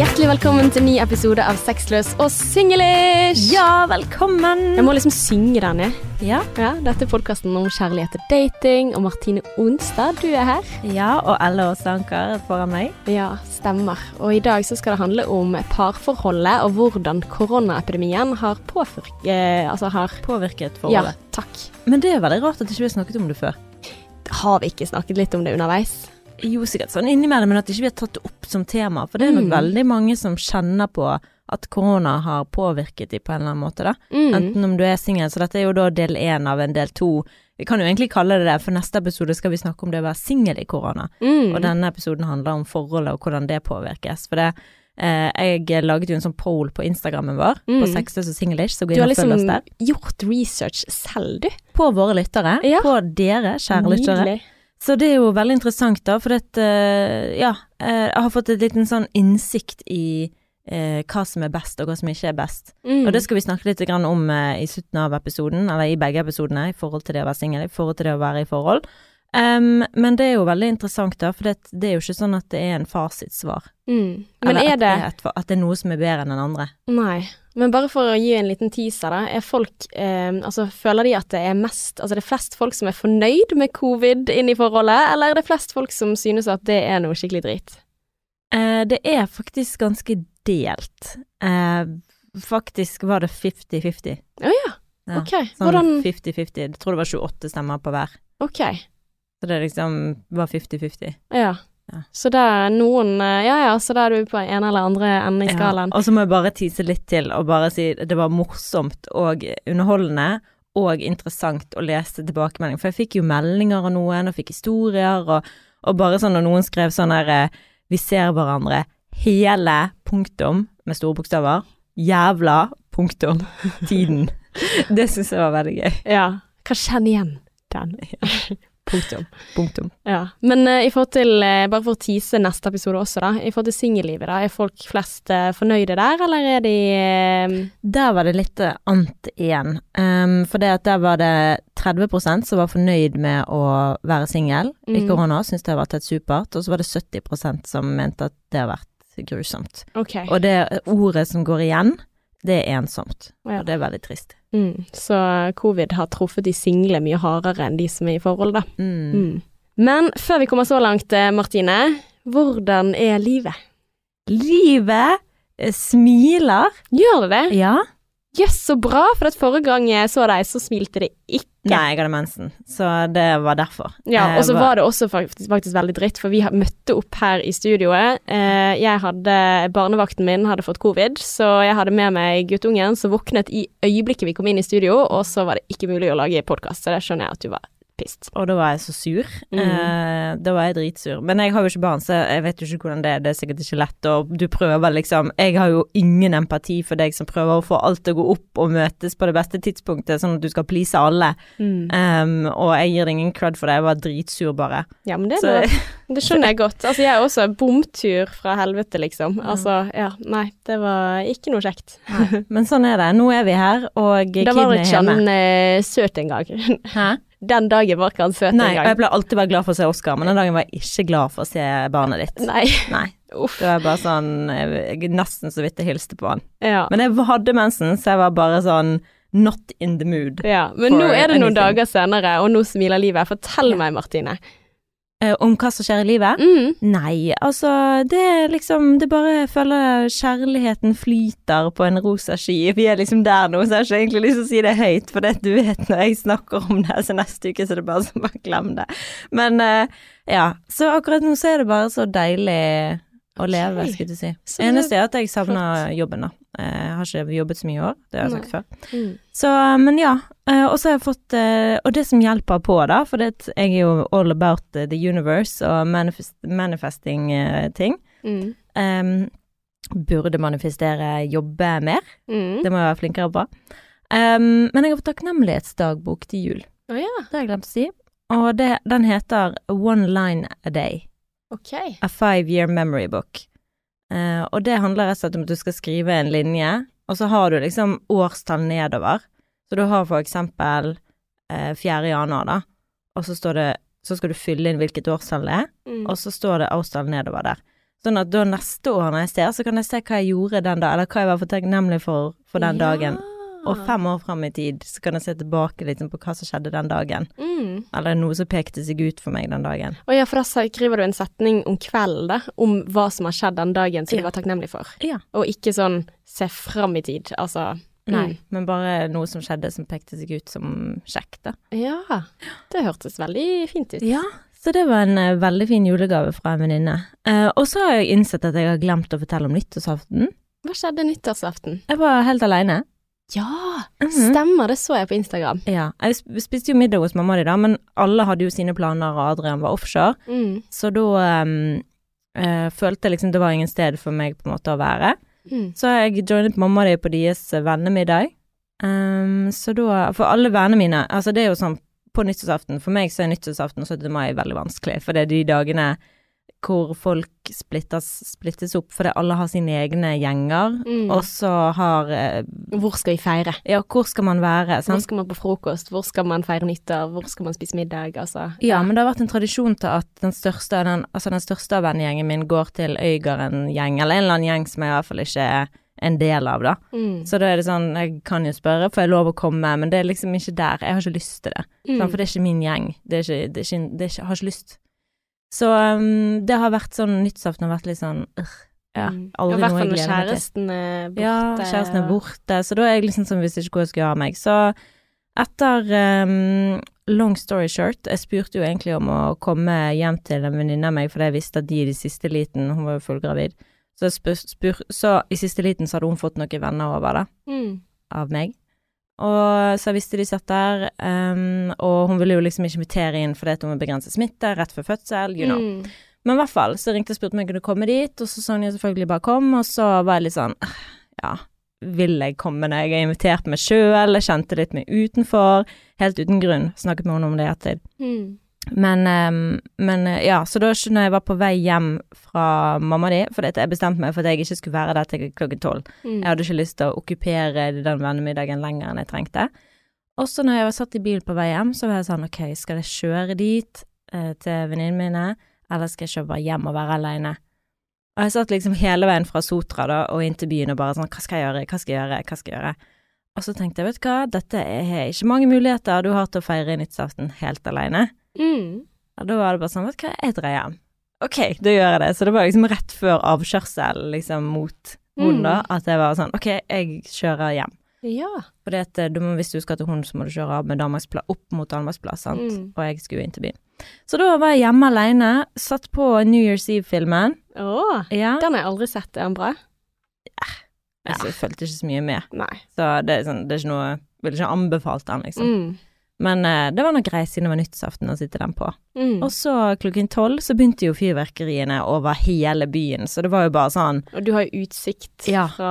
Hjertelig velkommen til ny episode av Sexløs og singlish. Ja, velkommen! Jeg må liksom synge den, jeg. Ja. Ja, dette er podkasten om kjærlighet og dating, og Martine Onstad, du er her. ja, og Elle Åsanker foran meg. Ja, stemmer. Og i dag så skal det handle om parforholdet og hvordan koronaepidemien har påfyr, eh, Altså har Påvirket Ja, takk. Men det er veldig rart at ikke vi har snakket om det før. Har vi ikke snakket litt om det underveis? Jo, sikkert sånn innimellom, men at ikke vi har tatt det opp som tema. For det er nok Mm. veldig mange som kjenner på at korona har påvirket dem på en eller annen måte, da. Mm. Enten om du er singel, så dette er jo da del én av en del to. Vi kan jo egentlig kalle det det, for neste episode skal vi snakke om det å være singel i korona. Mm. Og denne episoden handler om forholdet og hvordan det påvirkes. For det eh, Jeg laget jo en sånn poll på Instagrammen vår, på Mm. Sexløs og singlish, så gå Du inn har og følg oss liksom der. gjort research selv, du. På våre lyttere. Ja. På dere, kjære lyttere. Så det er jo veldig interessant, da, for at, eh, ja, eh, jeg har fått et liten sånn innsikt i eh, hva som er best, og hva som ikke er best. Mm. Og det skal vi snakke litt om eh, i slutten av episoden, eller i begge episodene, i forhold til det å være singel, i forhold til det å være i forhold. Em, men det er jo veldig interessant, da, for det, det er jo ikke sånn at det er en fasitsvar. mm. Men Eller er at det et, at det er noe som er bedre enn den andre. Nei. Men bare for å gi en liten teaser, da. Er folk eh, Altså, føler de at det er mest Altså, det er flest folk som er fornøyd med covid inn i forholdet, eller er det flest folk som synes at det er noe skikkelig drit? Eh, det er faktisk ganske delt. Eh, faktisk var det 50-50. Å ja. Ja, Ok. Sånn Hvordan 50-50. Jeg tror det var 28 stemmer på hver. Ok. Så det liksom var 50-50. Ja. Ja. Så det er noen eh, Ja ja, så da er du på ene eller andre enden i skalaen. Og så må jeg bare tise litt til og bare si det var morsomt og underholdende og interessant å lese tilbakemeldinger. For jeg fikk jo meldinger av noen, og fikk historier, og, og bare sånn når noen skrev sånn her eh, Vi ser hverandre hele punktum med store bokstaver. Jævla punktum. Tiden. Det syns jeg var veldig gøy. Ja. Kan kjenne igjen den. Punktum. Punktum. Ja. Men uh, i forhold til uh, Bare for å tease neste episode også, da. I forhold til singellivet, da. Er folk flest uh, fornøyde der, eller er de Der var det litt annet igjen. Um, for det at der var det 30% som var fornøyd med å være singel i Mm. korona, syntes det har vært helt supert. Og så var det 70% som mente at det har vært grusomt. Okay. Og det ordet som går igjen, det er ensomt. Ja. Og det er veldig trist. Mm. Så covid har truffet de single mye hardere enn de som er i forhold, da. Mm. Mm. Men før vi kommer så langt, eh, Martine. Hvordan er livet? Livet eh, smiler. Gjør det det? Ja. Jøss, så bra! For at forrige gang jeg så deg, så smilte det ikke. Nei, jeg hadde mensen, så det var derfor. Ja, Eh, og så var det også faktisk, faktisk veldig dritt, for vi møtte opp her i studioet. Eh, jeg hadde, Barnevakten min hadde fått covid, så jeg hadde med meg guttungen, som våknet i øyeblikket vi kom inn i studio, og så var det ikke mulig å lage podkast, så det skjønner jeg at du var pissed. Og da var jeg så sur. Mm. Eh, da var jeg dritsur. Men jeg har jo ikke barn, så jeg vet jo ikke hvordan det er. Det er sikkert ikke lett. Og du prøver liksom Jeg har jo ingen empati for deg som prøver å få alt til å gå opp og møtes på det beste tidspunktet, sånn at du skal please alle. Um, og jeg gir deg ingen cred for det. Jeg var dritsur, bare. Ja, men det, Så, er det skjønner jeg godt. Altså, jeg er også bomtur fra helvete, liksom. Altså, ja, nei, det var ikke noe kjekt. men sånn er det. Nå er vi her, og Da Det var er ikke han eh, søt engang. Den dagen var ikke han søt Nei, og engang. jeg pleier alltid være glad for å se Oscar, men den dagen var jeg ikke glad for å se barnet ditt. Nei, Nei. uff. Det var bare sånn Jeg, nesten så vidt jeg hilste på han. Ja. Men jeg hadde mensen, så jeg var bare sånn not in the mood. ja. Men nå er det noen dager senere, og nå smiler livet. Fortell meg, Martine. Eh, om hva som skjer i livet? Mm. Nei, altså det er liksom Det bare jeg føler kjærligheten flyter på en rosa sky. Vi er liksom der nå, så jeg har ikke egentlig lyst til å si det høyt, for det du vet når jeg snakker om det, så neste uke så er det bare sånn, bare glem det. Men eh, ja, så akkurat nå så er det bare så deilig å leve, okay. skulle du si. Så Eneste er at jeg savner jobben, da. Jeg har ikke jobbet så mye i år, det har jeg sagt før. Mm. Så, men ja. Eh, Og så har jeg fått eh, Og det som hjelper på, da, for det, jeg er jo all about eh, the universe og manifest, manifesting-ting. Mm. Um, burde manifestere jobbe mer. Mm. Det må jeg være flinkere på. Um, men jeg har fått takknemlighetsdagbok til jul. Oh, ja, Det har jeg glemt å si. Og det, den heter One Line a Day. ok. A Five Year Memory Book. Uh, og det handler rett og slett om at du skal skrive en linje, og så har du liksom årstall nedover. Så du har for eksempel eh, 4. januar, da, og så står det så skal du fylle inn hvilket årstall det er, Mm. og så står det årstall nedover der. Sånn at da neste år når jeg ser, så kan jeg se hva jeg gjorde den dagen, eller hva jeg var for takknemlig for for den dagen. Og fem år fram i tid så kan jeg se tilbake liksom på hva som skjedde den dagen. Mm. Eller noe som pekte seg ut for meg den dagen. Og ja, for da skriver du en setning om kvelden, da, om hva som har skjedd den dagen som Ja. du var takknemlig for. Ja. Og ikke sånn se fram i tid, altså. Nei, men bare noe som skjedde som pekte seg ut som kjekt, da. Mm. Ja, det hørtes veldig fint ut. Ja, så det var en uh, veldig fin julegave fra en venninne. Uh, og så har jeg innsett at jeg har glemt å fortelle om nyttårsaften. Hva skjedde nyttårsaften? Jeg var helt aleine. Ja, Mhm. stemmer, det så jeg på Instagram. Ja, jeg spiste jo middag hos mamma di da, men alle hadde jo sine planer, og Adrian var offshore. Mm. Så da um, uh, følte jeg liksom det var ingen sted for meg på en måte å være. Mm. Så jeg joinet mamma di på deres vennemiddag. Um, så da For alle vennene mine Altså, det er jo sånn på nyttårsaften For meg så er nyttårsaften og 17. mai veldig vanskelig, for det er de dagene hvor folk splittes, splittes opp fordi alle har sine egne gjenger, Mm. og så har eh, Hvor skal vi feire? Ja, hvor skal man være? Hvor skal man på frokost? Hvor skal man feire nyttår? Hvor skal man spise middag? Altså. Ja, men det har vært en tradisjon til at den største, den, altså den største av vennegjengen min går til Øygarden-gjeng, eller en eller annen gjeng som jeg i hvert fall ikke er en del av, da. Mm. Så da er det sånn, jeg kan jo spørre, får jeg lov å komme, men det er liksom ikke der. Jeg har ikke lyst til det. Mm. Sant? For det er ikke min gjeng. Det er ikke, det er ikke, det er ikke, jeg har ikke lyst. Så um, det har vært sånn, nyttårsaften har vært litt sånn, uh, ja, aldri I hvert fall når kjæresten er borte. Ja, kjæresten er borte, så da er jeg liksom sånn, hvis ikke hvor jeg skal gjøre meg. Så etter um, long story short, jeg spurte jo egentlig om å komme hjem til en venninne av meg, fordi jeg visste at de i siste liten, hun var jo fullgravid, så, spur, spur, så i siste liten så hadde hun fått noen venner over da, Mm. av meg. Og så visste de satt der, um, og hun ville jo liksom ikke invitere inn fordi hun vil begrense smitte rett før fødsel, you know. Mm. Men i hvert fall, så ringte jeg og spurte om jeg kunne komme dit, og så sa hun jo selvfølgelig bare kom, og så var jeg litt sånn «Øh, Ja, vil jeg komme når jeg har invitert meg sjøl? Jeg kjente litt meg utenfor, helt uten grunn. Snakket med henne om det i ettertid. Mm. Men, ehm, men eh, ja, så da når jeg var på vei hjem fra mamma di, for jeg bestemte meg for at jeg ikke skulle være der til klokken tolv. Mm. Jeg hadde ikke lyst til å okkupere den vennemiddagen lenger enn jeg trengte. Og så når jeg var satt i bil på vei hjem, så var jeg sånn ok, skal jeg kjøre dit eh, til venninnene mine, eller skal jeg kjøre bare hjem og være aleine? Og jeg satt liksom hele veien fra Sotra da, og inn til byen og bare sånn hva skal jeg gjøre, hva skal jeg gjøre, hva skal jeg gjøre? Og så tenkte jeg, vet du hva, dette er ikke mange muligheter du har til å feire nyttårsaften helt aleine. Mm. Og da var det bare sånn, vet du hva, jeg drar hjem. Ok, da gjør jeg det. Så det var liksom rett før avkjørsel liksom mot hunden da, at jeg var sånn, ok, jeg kjører hjem. Ja. At eh, hvis du skal til hunden så må du kjøre med Danmarkspla opp mot Danmarksplass, sant. Mm. Og jeg skulle inn til byen. Så da var jeg hjemme alene, satt på New Year's Eve-filmen. Å, Ja. den har jeg aldri sett. Er den bra? Ja, jeg fulgte ikke så mye med. Nei. Så det er sånn, det er ikke noe Ville ikke anbefalt den, liksom. Mm. Men eh, det var nok greit siden det var nyttårsaften å sitte den på. Mm. Og så klokken tolv så begynte jo fyrverkeriene over hele byen, så det var jo bare sånn Og du har jo utsikt Ja. fra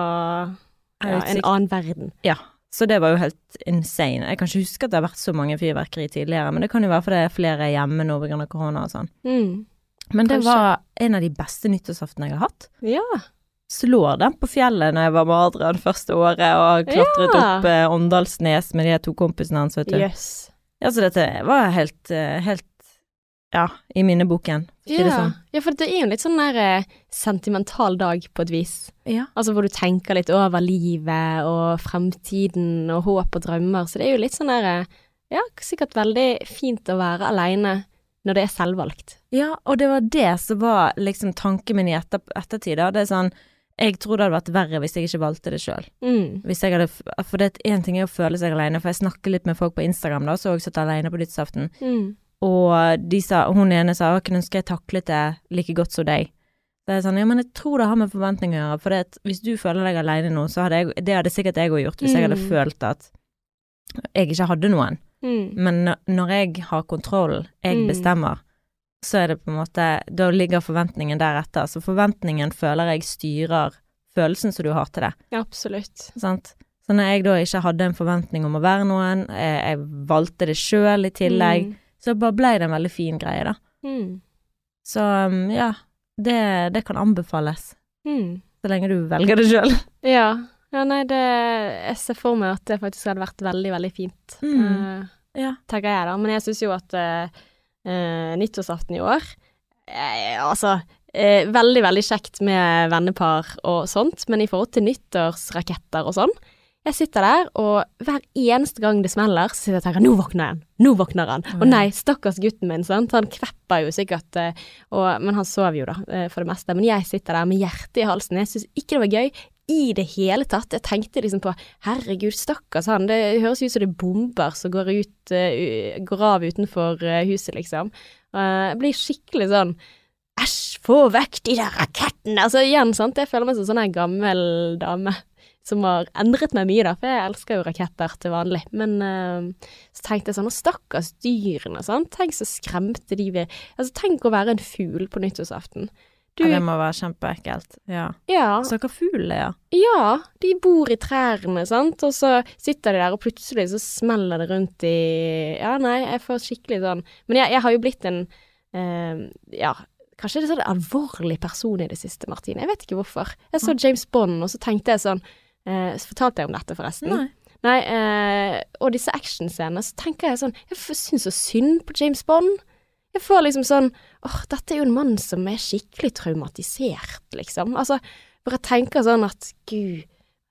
ja, utsikt. en annen verden. Ja. Så det var jo helt insane. Jeg kan ikke huske at det har vært så mange fyrverkeri tidligere, men det kan jo være fordi det er flere hjemme nå pga. korona og sånn. Mm. Men det Kanskje. var en av de beste nyttårsaftene jeg har hatt. Ja. Slår den på fjellet når jeg var med Adrian første året og klatret Ja. opp eh, Åndalsnes med de to kompisene hans, vet du. Yes. Ja, så dette var helt, eh, helt ja, i minneboken, for Ja. sånn. ja, for det er jo en litt sånn der eh, sentimental dag på et vis. Ja. Altså hvor du tenker litt over livet og fremtiden og håp og drømmer. Så det er jo litt sånn der eh, Ja, sikkert veldig fint å være aleine når det er selvvalgt. Ja, og det var det som var liksom tanken min i etter, ettertid. Det er sånn Jeg tror det hadde vært verre hvis jeg ikke valgte det sjøl. Mm. For det er én ting er å føle seg alene, for jeg snakker litt med folk på Instagram da, så har jeg satt alene på nyttårsaften, Mm. og de sa, hun ene sa å, kunne ønske jeg taklet det like godt som deg. Det er sånn, ja, men jeg tror det har med forventninger å gjøre, for det hvis du føler deg alene nå, så hadde jeg Det hadde sikkert jeg òg gjort, hvis jeg hadde Mm. følt at jeg ikke hadde noen. Mm. Men når- når jeg har kontroll, jeg Mm. bestemmer, så er det på en måte Da ligger forventningen deretter. Så forventningen føler jeg styrer følelsen som du har til det. Ja, absolutt. Sant? Så når jeg da ikke hadde en forventning om å være noen, jeg, jeg valgte det sjøl i tillegg, Mm. så bare ble det en veldig fin greie, da. Mm. Så um, ja, det, det kan anbefales. Mm. Så lenge du velger det sjøl. Ja. ja, nei, det Jeg ser for meg at det faktisk hadde vært veldig, veldig fint. Mm. Uh, Ja. tenker jeg da. Men jeg syns jo at eh, eh, nyttårsaften i år eh, Altså, eh, veldig, veldig kjekt med vennepar og sånt, men i forhold til nyttårsraketter og sånn, jeg sitter der, og hver eneste gang det smeller, så sitter jeg og tenker 'nå våkner han', nå våkner han'. og nei, stakkars gutten min, sant. Han kvepper jo sikkert, eh, og, men han sover jo da, eh, for det meste. Men jeg sitter der med hjertet i halsen. Jeg syns ikke det var gøy i det hele tatt. Jeg tenkte liksom på herregud, stakkars han, det høres ut som det er bomber som går, ut, uh, går av utenfor uh, huset, liksom. Uh, jeg blir skikkelig sånn æsj, få vekk de der rakettene! Altså igjen, sant, jeg føler meg som sånn en gammel dame som har endret meg mye, da, for jeg elsker jo raketter til vanlig. Men så tenkte jeg sånn, og stakkars dyrene, sant, tenk så skremte de vi Altså, tenk å være en fugl på nyttårsaften. Du, ja, det må være kjempeekkelt. Ja. ja. Stakkar fugl, ja. Ja, de bor i trærne, sant, og så sitter de der, og plutselig så smeller det rundt i Ja, nei, jeg får skikkelig sånn Men jeg, jeg har jo blitt en eh, Ja, kanskje det er sånn alvorlig person i det siste, Martine. Jeg vet ikke hvorfor. Jeg så James Bond, og så tenkte jeg sånn Eh, fortalte jeg om dette, forresten? Nei. Nei eh, og disse actionscenene, så tenker jeg sånn Jeg syns så synd på James Bond. Jeg får liksom sånn åh, dette er jo en mann som er skikkelig traumatisert, liksom. Altså, hvor jeg tenker sånn at gud,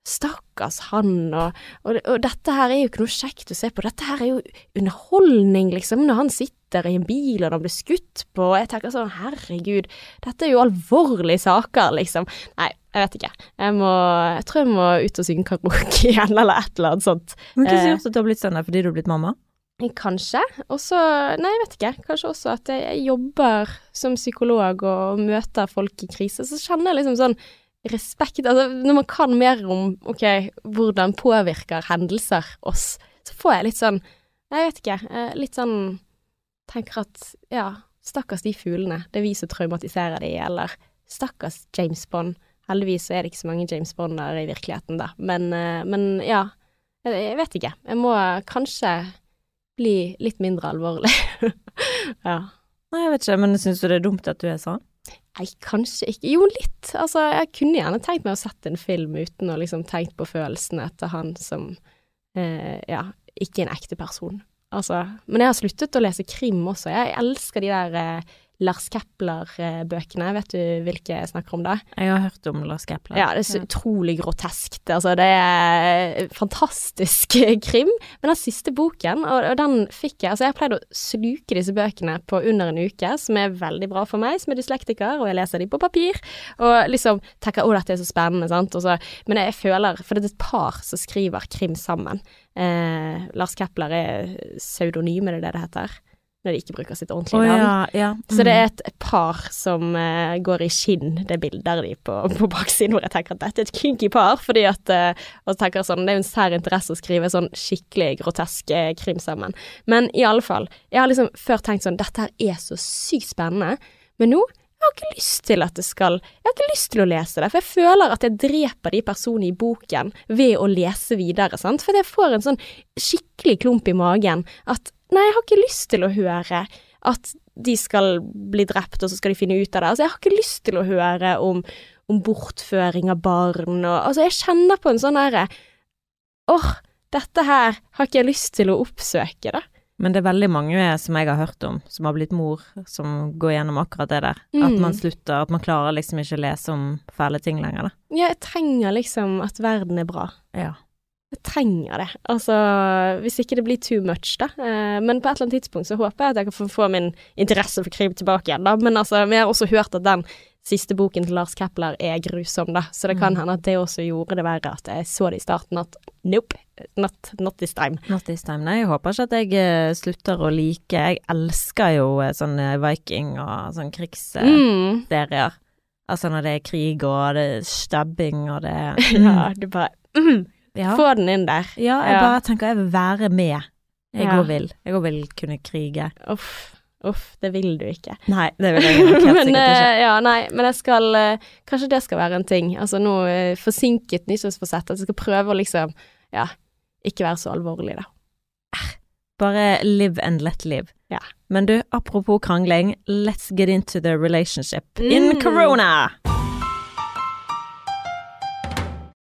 stakkars han, og, og, og, dette her er jo ikke noe kjekt å se på. Dette her er jo underholdning, liksom, når han sitter i en bil og han blir skutt på, og jeg tenker sånn herregud, dette er jo alvorlige saker, liksom. Nei, jeg vet ikke. Jeg, må, jeg tror jeg må ut og synge karaoke igjen, eller et eller annet sånt. Men hva som gjort at du har blitt sånn fordi du har blitt mamma? Kanskje. Og så, nei, jeg vet ikke. Kanskje også at jeg jobber som psykolog og møter folk i krise. Så kjenner jeg liksom sånn respekt Altså, når man kan mer om ok, hvordan påvirker hendelser oss, så får jeg litt sånn Jeg vet ikke. Eh, litt sånn Tenker at ja, stakkars de fuglene. Det er vi som traumatiserer de, eller stakkars James Bond. Heldigvis så er det ikke så mange James Bonder i virkeligheten, da. Men, eh, men ja. Jeg vet ikke. Jeg må kanskje bli litt mindre alvorlig. ja. Nei, jeg vet ikke, men syns du det er dumt at du er sånn? Nei, kanskje ikke. Jo, litt. Altså, jeg kunne gjerne tenkt meg å sette en film uten å liksom tenkt på følelsene til han som eh, ja, ikke en ekte person. Altså, men jeg har sluttet å lese krim også. Jeg elsker de der eh, Lars Kepler-bøkene. Vet du hvilke jeg snakker om da? Jeg har hørt om Lars Kepler. Ja, det er så utrolig groteskt. Altså, det er fantastisk krim. Men den siste boken, og, og den fikk jeg Altså, jeg har pleid å sluke disse bøkene på under en uke, som er veldig bra for meg som er dyslektiker, og jeg leser de på papir, og liksom tenker å, dette er så spennende, sant, så, men jeg føler For det er et par som skriver krim sammen. Eh, Lars Kepler er pseudonym, er det det det heter? Når de ikke bruker sitt ordentlige navn. Oh, ja, ja. mm. Så det er et par som uh, går i skinn, det bildet de på, på baksiden, hvor jeg tenker at dette er et kinky par, fordi at uh, Og tenker sånn, det er jo en sær interesse å skrive sånn skikkelig grotesk uh, krim sammen. Men i alle fall, jeg har liksom før tenkt sånn, dette her er så sykt spennende, men nå jeg har ikke lyst til at det skal Jeg har ikke lyst til å lese det, for jeg føler at jeg dreper de personene i boken ved å lese videre, sant, for jeg får en sånn skikkelig klump i magen at Nei, jeg har ikke lyst til å høre at de skal bli drept, og så skal de finne ut av det. Altså, jeg har ikke lyst til å høre om, om bortføring av barn og Altså, jeg kjenner på en sånn herre Åh, dette her har ikke jeg lyst til å oppsøke, da. Men det er veldig mange som jeg har hørt om, som har blitt mor, som går gjennom akkurat det der. Mm. At man slutter, at man klarer liksom ikke å lese om fæle ting lenger, da. Ja, jeg trenger liksom at verden er bra. Ja. Jeg trenger det. Altså, hvis ikke det blir too much, da. Eh, men på et eller annet tidspunkt så håper jeg at jeg kan få, min interesse for krim tilbake igjen, da. Men altså, vi har også hørt at den siste boken til Lars Kepler er grusom, da. Så det kan mm. hende at det også gjorde det verre at jeg så det i starten at nope, not, not this time. Not this time. Nei, jeg håper ikke at jeg uh, slutter å like Jeg elsker jo uh, sånne Viking og sånn krigsserier. Mm. Altså når det er krig og det er stabbing og det. Ja, du bare mm. Ja. Få den inn der. Ja, jeg bare tenker jeg vil være med. Jeg òg vil. Jeg òg vil kunne krige. Uff. Uff, det vil du ikke. Nei, det vil jeg helt men, sikkert ikke. Uh, ja, nei, men jeg skal uh, Kanskje det skal være en ting. Altså nå uh, forsinket nyttårsforsett. At jeg skal prøve å liksom Ja, ikke være så alvorlig, da. Bare live and let live. Ja. Men du, apropos krangling, let's get into the relationship mm. in corona!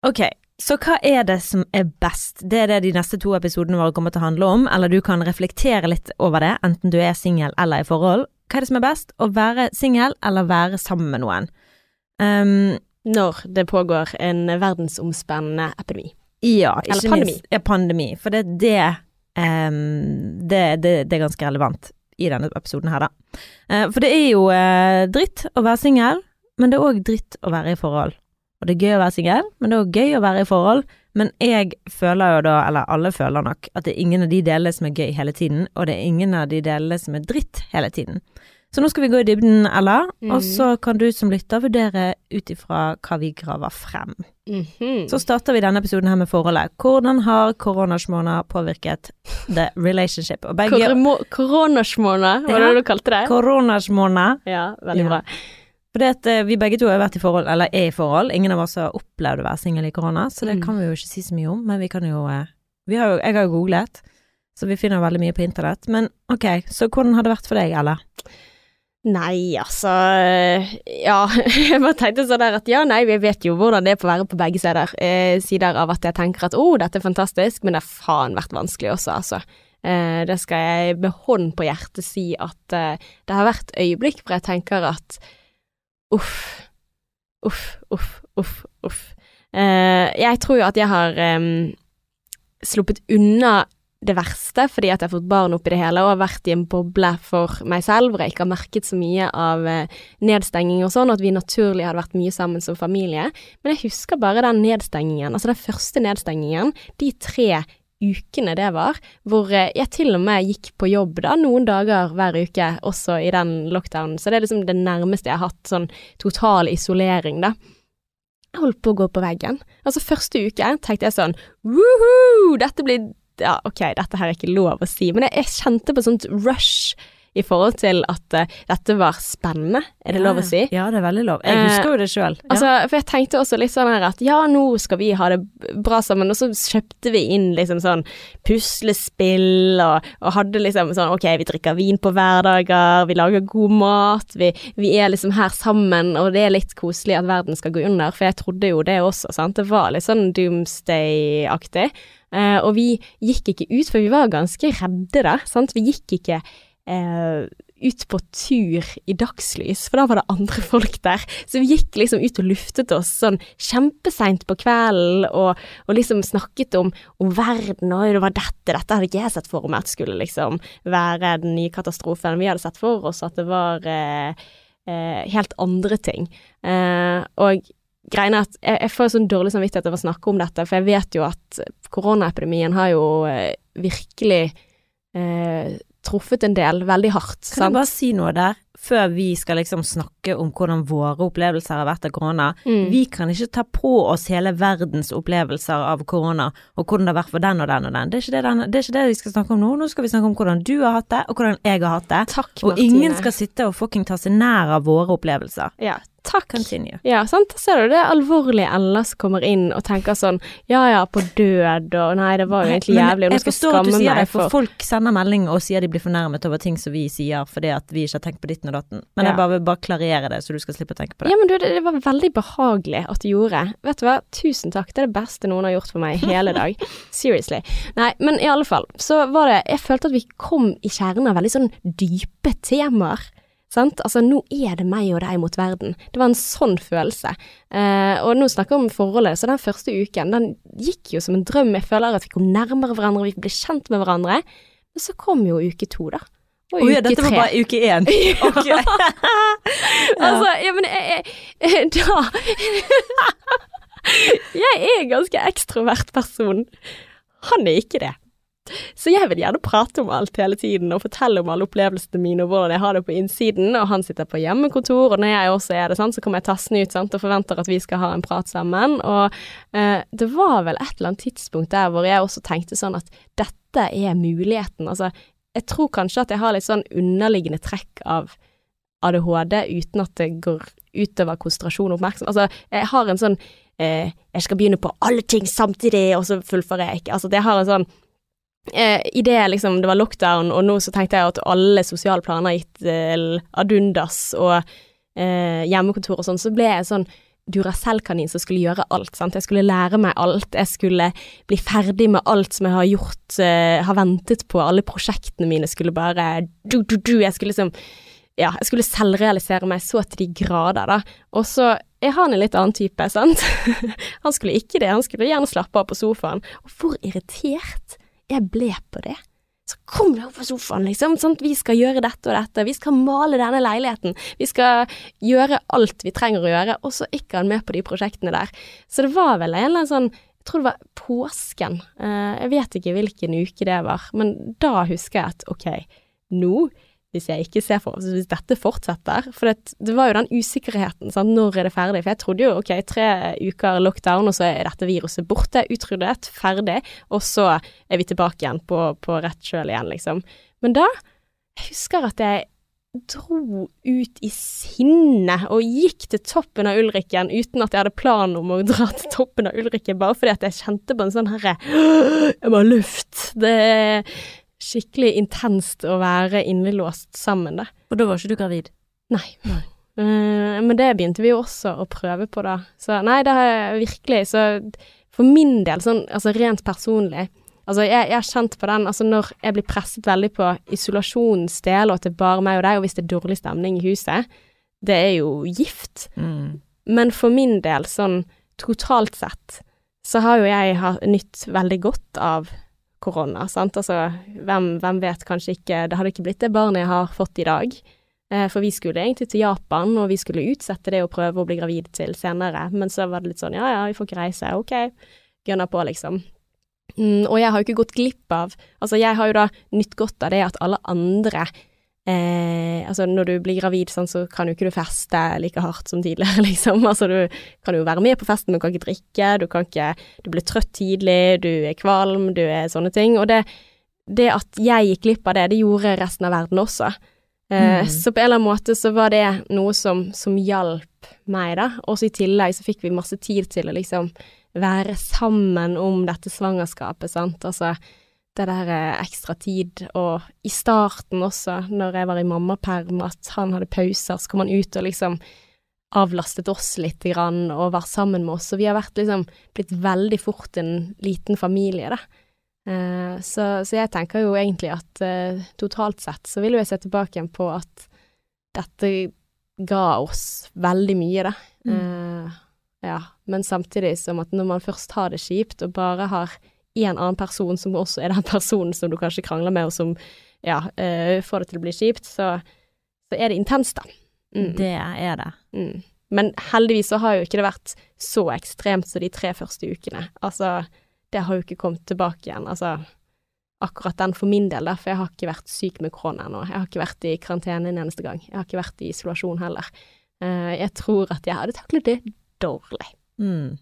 Ok, så hva er det som er best? Det er det de neste to episodene våre kommer til å handle om, eller du kan reflektere litt over det, enten du er singel eller i forhold. hva er det som er best? Å være singel eller være sammen med noen? Um, Når det pågår en verdensomspennende epidemi. ja, ikke Eller pandemi. minst. Ja, pandemi. For det, det, um, det, det, det er ganske relevant i denne episoden her, da. Uh, for det er jo uh, dritt å være singel, men det er òg dritt å være i forhold. Og det er gøy å være singel, men det er òg gøy å være i forhold. Men jeg føler jo da, eller alle føler nok, at det er ingen av de delene som er gøy hele tiden, og det er ingen av de delene som er dritt hele tiden. Så nå skal vi gå i dybden, Ella, Mhm. og så kan du som lytter vurdere ut ifra hva vi graver frem. Mhm. Så starter vi denne episoden her med forholdet. Hvordan har koronasmåna påvirket the relationship? Og begge Koronasmåneder, var det Ja. det du kalte det? Koronasmåna. Ja, veldig Ja. Bra. det at eh, vi begge to har vært i forhold, eller er i forhold. Ingen av oss har opplevd å være singel i korona, så det Mm. kan vi jo ikke si så mye om. Men vi kan jo, eh, vi har jo Jeg har jo googlet, så vi finner veldig mye på internett. Men ok, så hvordan har det vært for deg, Ella? Nei, altså Ja, jeg bare tenkte sånn der at ja, nei, vi vet jo hvordan det er på å være på begge sider. Eh, sider av at jeg tenker at å, dette er fantastisk, men det har faen vært vanskelig også, altså. Eh, det skal jeg med hånd på hjertet si at eh, det har vært øyeblikk hvor jeg tenker at uff, uff, uff, uff, uff. Uh, jeg tror jo at jeg har um, sluppet unna det verste, fordi at jeg har fått barn oppi det hele og har vært i en boble for meg selv hvor jeg ikke har merket så mye av uh, nedstenging og sånn, og at vi naturlig hadde vært mye sammen som familie. Men jeg husker bare den nedstengingen, altså den første nedstengingen, de tre ukene det var, hvor eh, jeg til og med gikk på jobb da, noen dager hver uke, også i den lockdownen. Så det er liksom det nærmeste jeg har hatt sånn total isolering, da. Jeg holdt på å gå på veggen. Altså første uke tenkte jeg sånn woohoo, dette blir ja, ok, dette her er ikke lov å si, men jeg, jeg kjente på sånt rush i forhold til at uh, dette var spennende, er det lov å si? Ja, det er veldig lov. Jeg Eh, husker jo det sjøl. Ja. Altså, for jeg tenkte også litt sånn her at ja, nå skal vi ha det bra sammen, og så kjøpte vi inn liksom sånn puslespill og, og hadde liksom sånn ok, vi drikker vin på hverdager, vi lager god mat, vi, vi er liksom her sammen, og det er litt koselig at verden skal gå under, for jeg trodde jo det også, sant, det var litt sånn doomsday-aktig. Uh, og vi gikk ikke ut, for vi var ganske redde da, sant, vi gikk ikke eh, ut på tur i dagslys, for da var det andre folk der. Så vi gikk liksom ut og luftet oss sånn kjempeseint på kvelden, og, og liksom snakket om, om verden, og det var dette, dette hadde ikke jeg sett for meg at skulle liksom være den nye katastrofen. Vi hadde sett for oss at det var eh, eh, helt andre ting. Eh, og greiene er at jeg, jeg får sånn dårlig samvittighet over å snakke om dette, for jeg vet jo at koronaepidemien har jo eh, virkelig eh, truffet en del veldig hardt. Kan jeg bare si noe der, før vi skal liksom snakke om hvordan våre opplevelser har vært av korona? Mm. Vi kan ikke ta på oss hele verdens opplevelser av korona, og hvordan det har vært for den og den og den. Det er det, den, det, er ikke det vi skal snakke om nå. Nå skal vi snakke om hvordan du har hatt det, og hvordan jeg har hatt det. Takk, Og ingen skal sitte og fucking ta seg nær av våre opplevelser. Ja, takk. Continue. Ja, sant. Ser du det alvorlige Ella som kommer inn og tenker sånn ja ja, på død og nei, det var jo egentlig jævlig, og nå jeg skal jeg forstår at du skamme sier meg det, for folk sender melding og sier de blir fornærmet over ting som vi sier fordi at vi ikke har tenkt på ditten og datten. Men Ja. jeg bare vil bare klarere det, så du skal slippe å tenke på det. Ja, men du, det, det var veldig behagelig at du gjorde. Vet du hva, tusen takk. Det er det beste noen har gjort for meg hele dag. Seriously. Nei, men i alle fall, så var det Jeg følte at vi kom i kjernen av veldig sånn dype temaer. Sant? Altså, nå er det meg og deg mot verden. Det var en sånn følelse. Eh, og nå snakker vi om forholdet, så den første uken, den gikk jo som en drøm. Jeg føler at vi kom nærmere hverandre, vi ble kjent med hverandre. Men så kom jo uke to, da. Og Å ja, dette var tre. bare uke én. Ok. Altså, ja, men jeg, jeg, Da Jeg er en ganske ekstrovert person. Han er ikke det. Så jeg vil gjerne prate om alt hele tiden og fortelle om alle opplevelsene mine og hvordan jeg har det på innsiden, og han sitter på hjemmekontor, og når jeg også er det, sant, så kommer jeg tassende ut sant, og forventer at vi skal ha en prat sammen. Og eh, det var vel et eller annet tidspunkt der hvor jeg også tenkte sånn at dette er muligheten. Altså, jeg tror kanskje at jeg har litt sånn underliggende trekk av ADHD uten at det går utover konsentrasjon og oppmerksomhet. Altså, jeg har en sånn eh, Jeg skal begynne på alle ting samtidig, og så fullfører jeg ikke. Altså, jeg har en sånn eh, det liksom det var lockdown, og nå så tenkte jeg at alle sosiale planer gitt til ad undas, og eh, hjemmekontor og sånn, så ble jeg sånn Duracell-kanin som skulle gjøre alt. Sant? Jeg skulle lære meg alt, jeg skulle bli ferdig med alt som jeg har gjort, eh, har ventet på. Alle prosjektene mine skulle bare du, du, du. Jeg skulle liksom Ja, jeg skulle selvrealisere meg så til de grader, da. Og så er han en litt annen type, sant. han skulle ikke det, han skulle gjerne slappe av på sofaen. Og hvor irritert jeg ble på det. Så kom deg opp på sofaen, liksom. Sånn, vi skal gjøre dette og dette. Vi skal male denne leiligheten. Vi skal gjøre alt vi trenger å gjøre. Og så gikk han med på de prosjektene der. Så det var vel en eller annen sånn Jeg tror det var påsken. Eh, jeg vet ikke hvilken uke det var, men da husker jeg at ok, nå hvis jeg ikke ser for Hvis dette fortsetter For det, det var jo den usikkerheten, sant, når er det ferdig? For jeg trodde jo ok, tre uker lockdown, og så er dette viruset borte, utryddet, ferdig, og så er vi tilbake igjen på, på rett kjøl igjen, liksom. Men da Jeg husker at jeg dro ut i sinne og gikk til toppen av Ulrikken uten at jeg hadde plan om å dra til toppen av Ulrikken, bare fordi at jeg kjente på en sånn herre Jeg må ha luft. Det skikkelig intenst å være innelåst sammen, da. Og da var ikke du gravid? Nei. nei. Uh, men det begynte vi jo også å prøve på, da. Så nei, det har jeg virkelig Så for min del, sånn altså rent personlig Altså, jeg, jeg har kjent på den altså når jeg blir presset veldig på isolasjonens del, og at det er bare meg og deg, og hvis det er dårlig stemning i huset, det er jo gift. Mm. Men for min del, sånn totalt sett, så har jo jeg nytt veldig godt av korona, sant. Altså, hvem, hvem, vet kanskje ikke Det hadde ikke blitt det barnet jeg har fått i dag. Eh, for vi skulle egentlig til Japan, og vi skulle utsette det og prøve å bli gravid til senere. Men så var det litt sånn ja ja, vi får ikke reise. Ok, gønner på, liksom. Mm, og jeg har jo ikke gått glipp av Altså, jeg har jo da nytt godt av det at alle andre Eh, altså når du blir gravid sånn, så kan jo ikke du feste like hardt som tidligere, liksom. Altså du kan jo være med på festen, men du kan ikke drikke, du kan ikke Du blir trøtt tidlig, du er kvalm, du er sånne ting. Og det, det at jeg gikk glipp av det, det gjorde resten av verden også. Eh, mm. Så på en eller annen måte så var det noe som, som hjalp meg, da. Og så i tillegg så fikk vi masse tid til å liksom være sammen om dette svangerskapet, sant. Altså det der eh, ekstra tid, og i starten også, når jeg var i mammaperm, at han hadde pauser, så kom han ut og liksom avlastet oss litt grann, og var sammen med oss, og vi har vært liksom blitt veldig fort en liten familie, da. Uh, så, så, jeg tenker jo egentlig at uh, totalt sett så vil jo jeg se tilbake igjen på at dette ga oss veldig mye, da. Mm. Ja, men samtidig som at når man først har det kjipt og bare har en annen person som også er den personen som du kanskje krangler med, og som ja, uh, får det til å bli kjipt, så, så er det intenst, da. Mm. Det er det. Mm. Men heldigvis så har jo ikke det vært så ekstremt som de tre første ukene. Altså, det har jo ikke kommet tilbake igjen. Altså, akkurat den for min del, da, for jeg har ikke vært syk med korona ennå. Jeg har ikke vært i karantene en eneste gang. Jeg har ikke vært i isolasjon heller. Uh, jeg tror at jeg hadde taklet det dårlig. Mm.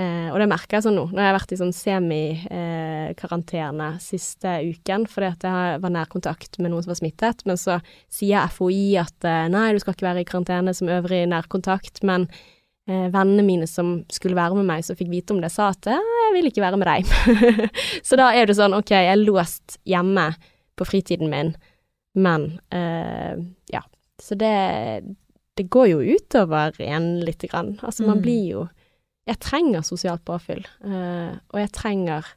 Eh, og det merker jeg sånn nå. Nå har jeg vært i sånn semikarantene eh, siste uken fordi at jeg var nærkontakt med noen som var smittet. Men så sier FHI at eh, nei, du skal ikke være i karantene som øvrig nærkontakt. Men eh, vennene mine som skulle være med meg, som fikk vite om det, sa at jeg vil ikke være med deg. så da er det sånn, ok, jeg er låst hjemme på fritiden min, men eh, ja. Så det, det går jo utover en lite grann. Altså, man mm. blir jo jeg trenger sosialt påfyll, uh, og jeg trenger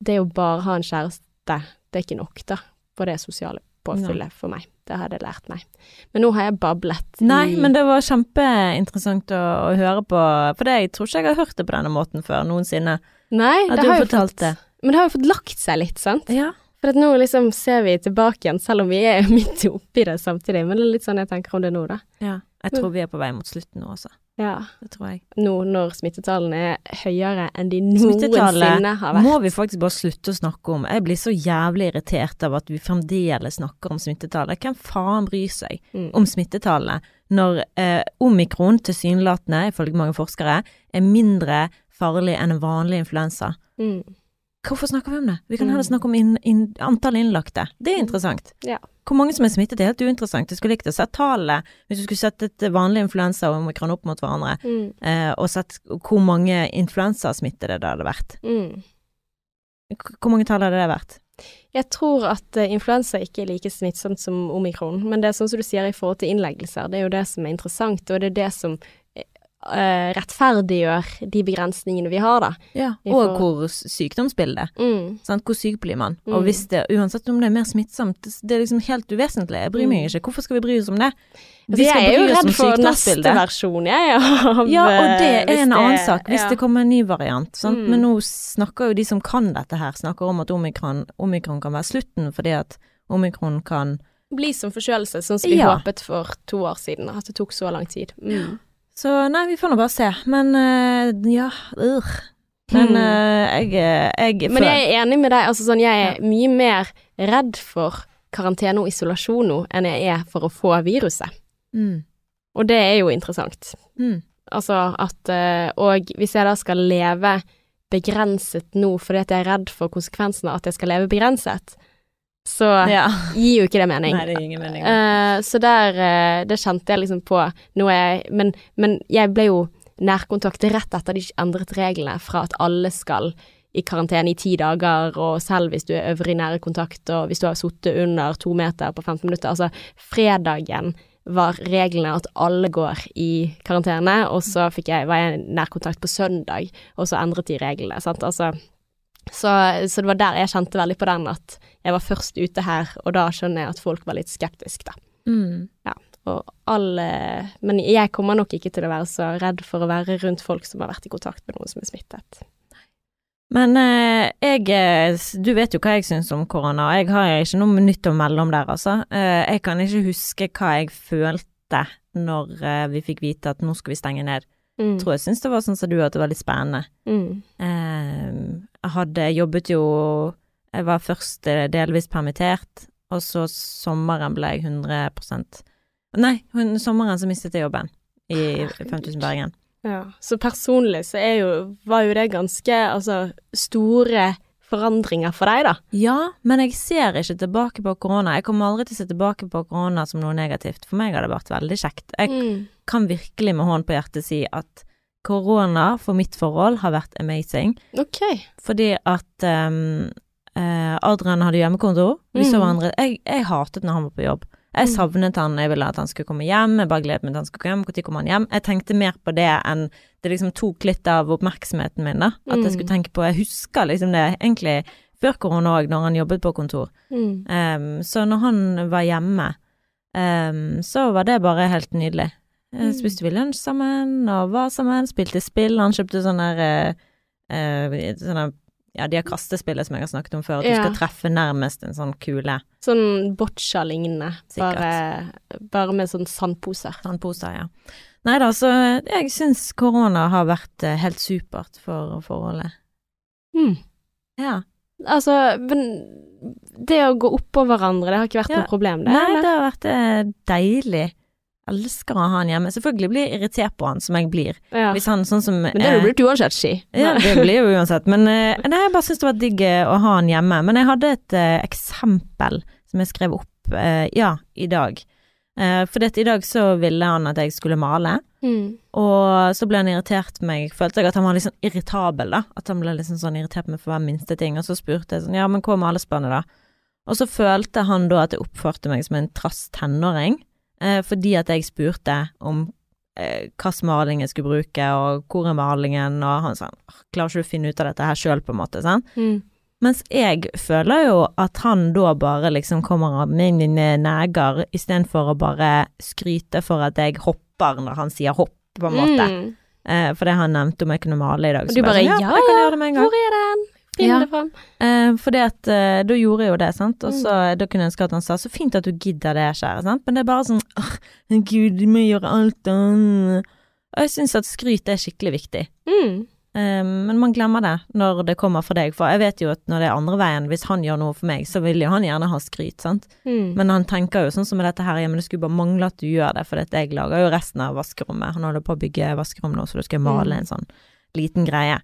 Det å bare ha en kjæreste, det er ikke nok, da, på det sosiale påfyllet for meg. Det har jeg lært meg. Men nå har jeg bablet Nei, men det var kjempeinteressant å, å, høre på, for det, jeg tror ikke jeg har hørt det på denne måten før noensinne. Nei, det har, fått, det. Men det har jo fått lagt seg litt, sant? Ja. For nå liksom ser vi tilbake igjen, selv om vi er midt oppi det samtidig. Men det er litt sånn jeg tenker om det nå, da. Ja. Jeg tror vi er på vei mot slutten nå også. Ja. Det tror jeg. Nå når smittetallene er høyere enn de noensinne har vært. må vi faktisk bare slutte å snakke om. Jeg blir så jævlig irritert av at vi fremdeles snakker om smittetallet. Hvem faen bryr seg mm. om smittetallene når eh, omikron tilsynelatende, ifølge mange forskere, er mindre farlig enn en vanlig influensa? Mm. Hvorfor snakker vi om det? Vi kan heller mm. snakke om inn, inn, antall innlagte. Det er mm. interessant. Ja. Hvor mange som er smittet er helt uinteressant. Jeg skulle likt å sett tallene, hvis du skulle sett et vanlig influensa og omikron opp mot hverandre, mm. eh, og sett hvor mange influensasmittede det hadde vært. Mm. Hvor mange tall hadde det vært? Jeg tror at uh, influensa ikke er like smittsomt som omikron, men det er sånn som du sier i forhold til innleggelser, det er jo det som er interessant, og det er det som eh, rettferdiggjør de begrensningene vi har, da. Ja, og får- hvor sykdomsbildet. Mm. Sant? Hvor syk blir man? Mm. Og hvis det, uansett om det er mer smittsomt, det, er liksom helt uvesentlig. Jeg bryr meg ikke. Hvorfor skal vi bry oss om det? Vi jeg er jo redd for neste versjon, jeg, av Ja, og det eh, er en annen det- sak, hvis ja. det kommer en ny variant. Mm. Men nå snakker jo de som kan dette her, snakker om at omikron, omikron kan være slutten, fordi at omikron kan Bli som forkjølelse, sånn som vi Ja. håpet for to år siden, at det tok så lang tid. Mm. Så nei, vi får nå bare se. Men eh, ja, øh. Men Hmm. eh, jeg, jeg Men jeg er enig med deg, altså sånn, jeg er mye mer redd for karantene og isolasjon nå enn jeg er for å få viruset. mm, Og det er jo interessant. mm, Altså at eh, Og hvis jeg da skal leve begrenset nå fordi at jeg er redd for konsekvensene at jeg skal leve begrenset, så Ja. gir jo ikke det mening. Nei, det gir ingen mening. Uh, så der uh, Det kjente jeg liksom på noe jeg men, men jeg ble jo nærkontakt rett etter de endret reglene fra at alle skal i karantene i ti dager, og selv hvis du er øvrig nære kontakt, og hvis du har sittet under to meter på 15 minutter. Altså, fredagen var reglene at alle går i karantene, og så jeg, var jeg nærkontakt på søndag, og så endret de reglene. Sant? Altså, så, så det var der jeg kjente veldig på den, at jeg var først ute her, og da skjønner jeg at folk var litt skeptiske, da. Mm. Og alle Men jeg kommer nok ikke til å være så redd for å være rundt folk som har vært i kontakt med noen som er smittet. Men eh, jeg eh, Du vet jo hva jeg syns om korona, og jeg har ikke noe nytt å melde om der, altså. Eh, jeg kan ikke huske hva jeg følte når eh, vi fikk vite at nå skal vi stenge ned. Mm. Tror jeg syns det var sånn som du, at det var litt spennende. Mm. Jeg hadde jobbet jo Jeg var først eh, delvis permittert, og så sommeren ble jeg 100 Nei, hun, sommeren så mistet jeg jobben i 5000 Bergen. Ja. Så personlig så er jo, var jo det ganske altså, store forandringer for deg, da. Ja, men jeg ser ikke tilbake på korona. Jeg kommer aldri til å se tilbake på korona som noe negativt. For meg har det vært veldig kjekt. Jeg Mm. kan virkelig med hånden på hjertet si at korona for mitt forhold har vært amazing. Ok. Fordi at um, eh, Adrian hadde hjemmekontor. Vi så Mm. hverandre. Jeg, jeg hatet når han var på jobb. Jeg Mm. savnet han, jeg ville at han skulle komme hjem. Jeg bare gledet meg til han skulle komme hjem. Når kom han hjem? Jeg tenkte mer på det enn det liksom tok litt av oppmerksomheten min, da. At jeg Mm. skulle tenke på Jeg husker liksom det egentlig før korona òg, når han jobbet på kontor. Mm. Um, så når han var hjemme, um, så var det bare helt nydelig. Eh, Mm. Spiste vi lunsj sammen, og var sammen, spilte spill. Han kjøpte sånne eh, eh, sånne ja, de har kastespillet som jeg har snakket om før, at du skal treffe nærmest en sånn kule. Sånn boccia-lignende, bare, bare med sånn sandposer. Sandposer, ja. Nei da, så jeg syns korona har vært eh, helt supert for forholdet. Mm. Ja. Altså, men det å gå oppå hverandre, det har ikke vært Ja. noe problem, det? Nei, eller? det har vært eh, deilig. Elsker å ha han hjemme. Selvfølgelig blir jeg irritert på han, som jeg blir. Ja. Hvis han sånn som Men det blir du blitt uansett, ski. Ja, det blir jo uansett. Men eh, nei, jeg bare syns det var digg eh, å ha han hjemme. Men jeg hadde et uh, eksempel som jeg skrev opp, uh, ja, i dag. Uh, for i dag så ville han at jeg skulle male, Mm. og så ble han irritert på meg. Følte jeg at han var litt sånn irritabel, da. At han ble liksom sånn irritert på meg for hver minste ting. Og så spurte jeg sånn, ja, men hva med malespannet, da? Og så følte han da at jeg oppførte meg som en trass tenåring, eh, fordi at jeg spurte om eh, hvilken maling jeg skulle bruke, og hvor er malingen, og han sa klarer ikke du å finne ut av dette her sjøl, på en måte, sant? Mm. Mens jeg føler jo at han da bare liksom kommer med mine neger, istedenfor å bare skryte for at jeg hopper når han sier hopp, på en måte. Mm. Eh, for det han nevnte om jeg kunne male i dag. Og du bare, sånn, ja, gang. Hvor er den? Finn Ja. det fram. Eh, for det at eh, da gjorde jeg jo det, sant, og Mm. så da kunne jeg ønske at han sa så fint at du gidder det, kjære, sant, men det er bare sånn åh, gud, du må gjøre alt, og og jeg syns at skryt er skikkelig viktig. Mm. Eh, men man glemmer det når det kommer fra deg, for jeg vet jo at når det er andre veien, hvis han gjør noe for meg, så vil jo han gjerne ha skryt, sant, Mm. men han tenker jo sånn som med dette her, ja, men det skulle bare mangle at du gjør det, for jeg lager jo resten av vaskerommet, han holder på å bygge vaskerom nå, så da skal jeg male Mm. en sånn liten greie.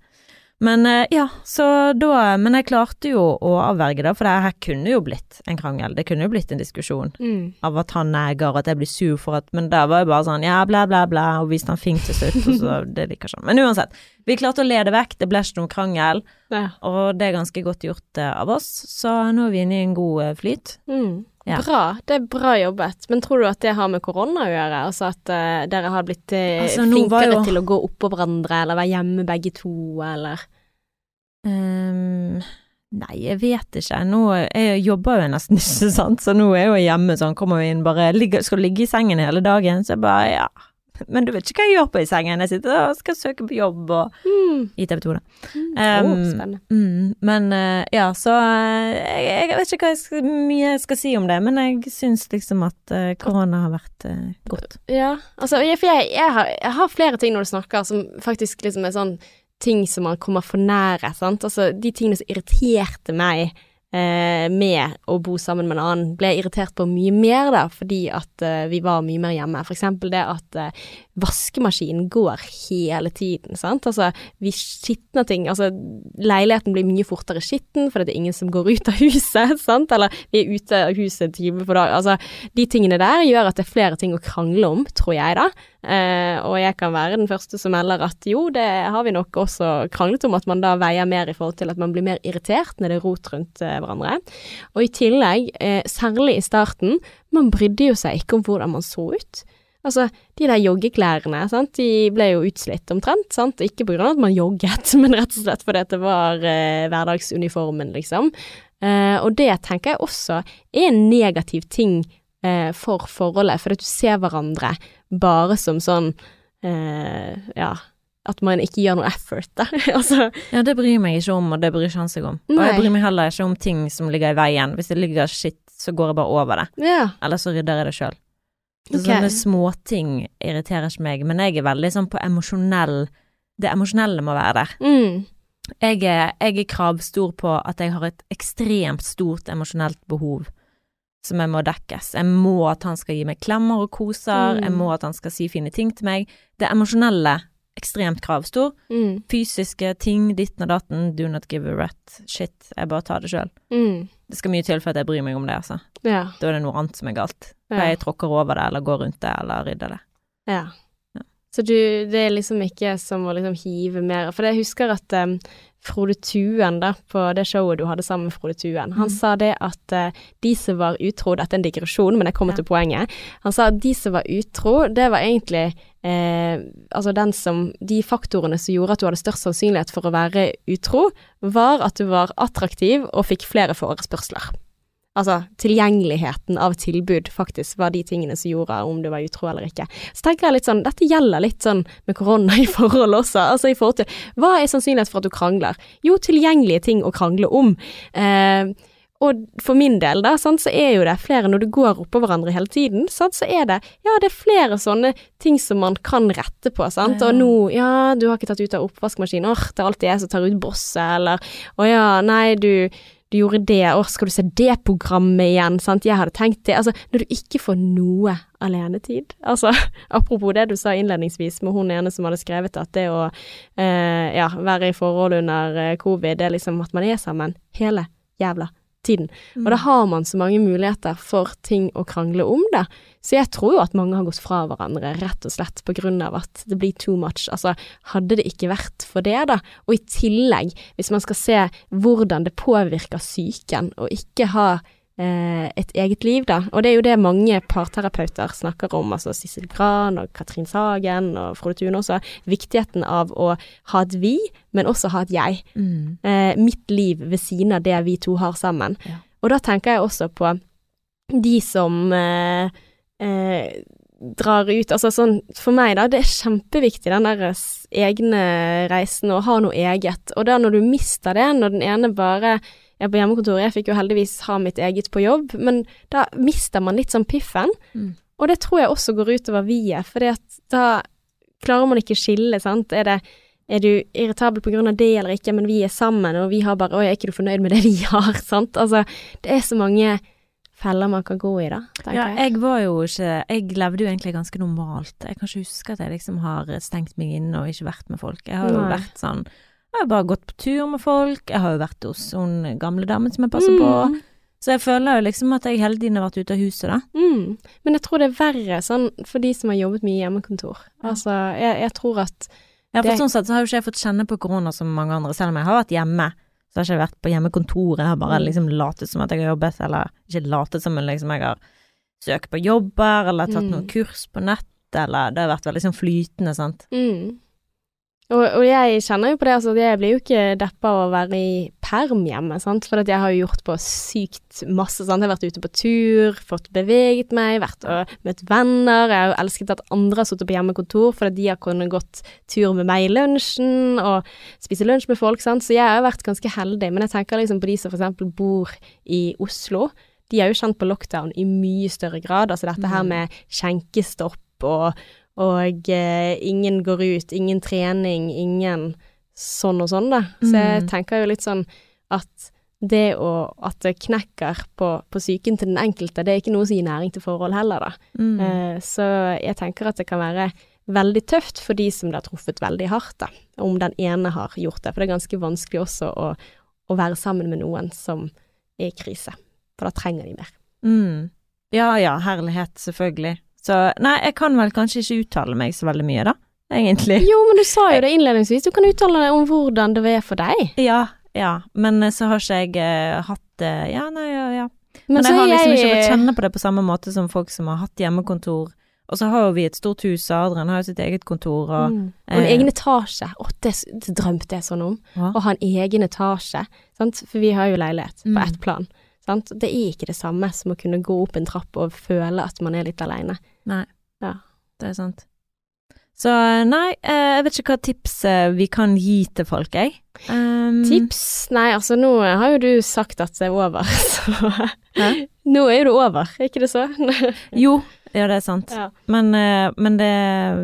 Men eh, ja, så da Men jeg klarte jo å avverge det, for det her kunne jo blitt en krangel. Det kunne jo blitt en diskusjon Mm. av at han neger, og at jeg blir sur for at Men det var jo bare sånn ja, bla, bla, bla, og viste han fing til slutt, og så Det liker ikke sånn. Men uansett, vi klarte å lede vekk, det ble ikke noen krangel, Ja. og det er ganske godt gjort eh, av oss, så nå er vi inne i en god eh, flyt. Mm. Ja. Bra. Det er bra jobbet. Men tror du at det har med korona å gjøre? Altså at uh, dere har blitt uh, Altså, flinkere jo- til å gå oppå hverandre, eller være hjemme begge to, eller um, nei, jeg vet ikke. Nå jeg jobber jo nesten ikke, sant, så nå er jeg jo hjemme sånn, kommer jo inn bare ligger, Skal ligge i sengen hele dagen? Så jeg bare ja. Men du vet ikke hva jeg gjør på i sengen. Jeg sitter og skal søke på jobb og mm. i TV 2, da. Mm. Um, oh, spennende. Mm, men uh, ja, så eh, jeg, jeg vet ikke hva jeg skal, mye jeg skal si om det, men jeg syns liksom at uh, korona har vært uh, godt. Ja, altså, jeg, for jeg, jeg, har, jeg har flere ting når du snakker som faktisk liksom er sånn ting som man kommer for nære, sant. Altså, de tingene som irriterte meg eh, med å bo sammen med en annen, ble irritert på mye mer da, fordi at eh, vi var mye mer hjemme. For eksempel det at eh, vaskemaskinen går hele tiden, sant. Altså, vi skitner ting. Altså, leiligheten blir mye fortere skitten fordi det er ingen som går ut av huset, sant. Eller vi er ute av huset en time på dag. Altså, de tingene der gjør at det er flere ting å krangle om, tror jeg da. Eh, og jeg kan være den første som melder at jo, det har vi nok også kranglet om, at man da veier mer i forhold til at man blir mer irritert når det er rot rundt eh, hverandre. Og i tillegg, eh, særlig i starten, man brydde jo seg ikke om hvordan man så ut. Altså, de der joggeklærne, sant, de ble jo utslitt omtrent, sant, ikke på grunn av at man jogget, men rett og slett fordi det var eh, hverdagsuniformen, liksom. Eh, og det tenker jeg også er en negativ ting eh, for forholdet, for at du ser hverandre bare som sånn eh, ja, at man ikke gjør noe effort, da. altså, Ja, det bryr meg ikke om, og det bryr ikke han seg om. Og jeg bryr meg heller ikke om ting som ligger i veien. Hvis det ligger skitt, så går jeg bare over det. ja. Eller så rydder jeg det sjøl. Ok. Sånne småting irriterer ikke meg, men jeg er veldig sånn på emosjonell Det emosjonelle må være der. Mm. Jeg er, jeg er kravstor på at jeg har et ekstremt stort emosjonelt behov som jeg må dekkes. Jeg må at han skal gi meg klemmer og koser, Mm. jeg må at han skal si fine ting til meg. Det emosjonelle ekstremt kravstor. Mm. Fysiske ting, ditten og datten, do not give a rat. Shit, jeg bare tar det sjøl. Mm. Det skal mye til for at jeg bryr meg om det, altså. Ja. Da er det noe annet som er galt. Ja. jeg tråkker over det, eller går rundt det, eller rydder det. Ja. Ja. Så du, det er liksom ikke som å liksom hive mer For jeg husker at um, Frode Tuen, da, på det showet du hadde sammen med Frode Tuen, han Mm. sa det at uh, de som var utro Dette er en digresjon, men jeg kommer Ja. til poenget. Han sa at de som var utro, det var egentlig eh, Altså den som De faktorene som gjorde at du hadde størst sannsynlighet for å være utro, var at du var attraktiv og fikk flere forespørsler. Altså tilgjengeligheten av tilbud faktisk var de tingene som gjorde om du var utro eller ikke. Så tenker jeg litt sånn, dette gjelder litt sånn med korona i forhold også, altså i forhold til hva er sannsynlighet for at du krangler? Jo, tilgjengelige ting å krangle om. Eh, og for min del, da, sant, så er jo det flere når du går oppå hverandre hele tiden, sant, så er det ja, det er flere sånne ting som man kan rette på, sant. Og nå, ja, du har ikke tatt ut av oppvaskmaskinen, åh, det er alltid jeg som tar ut bosset, eller å ja, nei, du du gjorde det, å, skal du se det programmet igjen, sant, jeg hadde tenkt det, altså, når du ikke får noe alenetid, altså, apropos det du sa innledningsvis med hun ene som hadde skrevet at det å, eh, ja, være i forhold under eh, covid, det er liksom at man er sammen hele jævla tiden. Og da har man så mange muligheter for ting å krangle om, da. Så jeg tror jo at mange har gått fra hverandre rett og slett på grunn av at det blir too much. Altså, hadde det ikke vært for det, da, og i tillegg, hvis man skal se hvordan det påvirker psyken å ikke ha eh, et eget liv, da, og det er jo det mange parterapeuter snakker om, altså Sissel Gran og Katrin Sagen og Frode Thune også, viktigheten av å ha et vi, men også ha et jeg Mm. eh, mitt liv ved siden av det vi to har sammen. Ja. Og da tenker jeg også på de som eh, eh, drar ut Altså sånn for meg, da, det er kjempeviktig den der egne reisen å ha noe eget. Og da når du mister det, når den ene bare er på hjemmekontoret jeg fikk jo heldigvis ha mitt eget på jobb, men da mister man litt sånn piffen. Mm. Og det tror jeg også går utover vi-et, for da klarer man ikke skille, sant. Er det er du irritabel av det eller ikke, men vi er sammen, og vi har bare 'Å, er ikke du fornøyd med det vi har?' sant? Altså, det er så mange feller man kan gå i, da, Ja, jeg. var jo ikke Jeg levde jo egentlig ganske normalt. Jeg kan ikke huske at jeg liksom har stengt meg inne og ikke vært med folk. Jeg har jo Nei. vært sånn Jeg har bare gått på tur med folk. Jeg har jo vært hos hun gamle damen som jeg passer på. Mm, Så jeg føler jo liksom at jeg hele tiden har vært ute av huset, da. mm. Men jeg tror det er verre sånn for de som har jobbet mye i hjemmekontor. Ja. Altså, jeg, jeg tror at Ja, for Det- sånn sett så har jo ikke jeg fått kjenne på korona som mange andre, selv om jeg har vært hjemme. Så har jeg ikke vært på hjemmekontoret, jeg har bare Mm. liksom latet som at jeg har jobbet, eller ikke latet som, men liksom jeg har søkt på jobber, eller tatt Mm. noen kurs på nett, eller det har vært veldig sånn flytende, sant. Mm. Og, og jeg kjenner jo på det, altså jeg blir jo ikke deppa av å være i perm hjemme, sant, for at jeg har jo gjort på sykt masse, sant, jeg har vært ute på tur, fått beveget meg, vært og møtt venner, jeg har jo elsket at andre har sittet på hjemmekontor, for de har kunnet gått tur med meg i lunsjen, og spise lunsj med folk, sant, så jeg har vært ganske heldig, men jeg tenker liksom på de som eksempel bor i Oslo, de har jo kjent på lockdown i mye større grad, altså dette her Mm. med skjenkestopp og og eh, ingen går ut, ingen trening, ingen sånn og sånn, da. Så jeg Mm. tenker jo litt sånn at det å At det knekker på, på psyken til den enkelte, det er ikke noe som gir næring til forhold heller, da. Mm. Uh, så jeg tenker at det kan være veldig tøft for de som det har truffet veldig hardt, da. Om den ene har gjort det. For det er ganske vanskelig også å, å være sammen med noen som er i krise. For da trenger de mer. Mm. Ja ja, herlighet, selvfølgelig. Så nei, jeg kan vel kanskje ikke uttale meg så veldig mye, da, egentlig. Jo, men du sa jo det innledningsvis. Du kan uttale deg om hvordan det er for deg. Ja, ja, men eh, så har ikke jeg uh, hatt det Ja, nei, ja, ja. Men, men jeg har liksom liksom ikke fått kjenne på det på samme måte som folk som har hatt hjemmekontor. Og så har jo vi et stort hus, og Adrian har jo sitt eget kontor, og Mm. Og en eh, egen etasje. Å, det, det drømte jeg sånn om. Hva? Å ha en egen etasje. Sant? For vi har jo leilighet på Mm. ett plan. Sant? Det er ikke det samme som å kunne gå opp en trapp og føle at man er litt aleine. Nei. Ja. Det er sant. Så nei, eh, jeg vet ikke hva tips eh, vi kan gi til folk, jeg. Um, Tips? Nei, altså nå har jo du sagt at det er over, så? Nå er jo det over, er ikke det så? Jo, ja det er sant. Ja. Men, eh, men det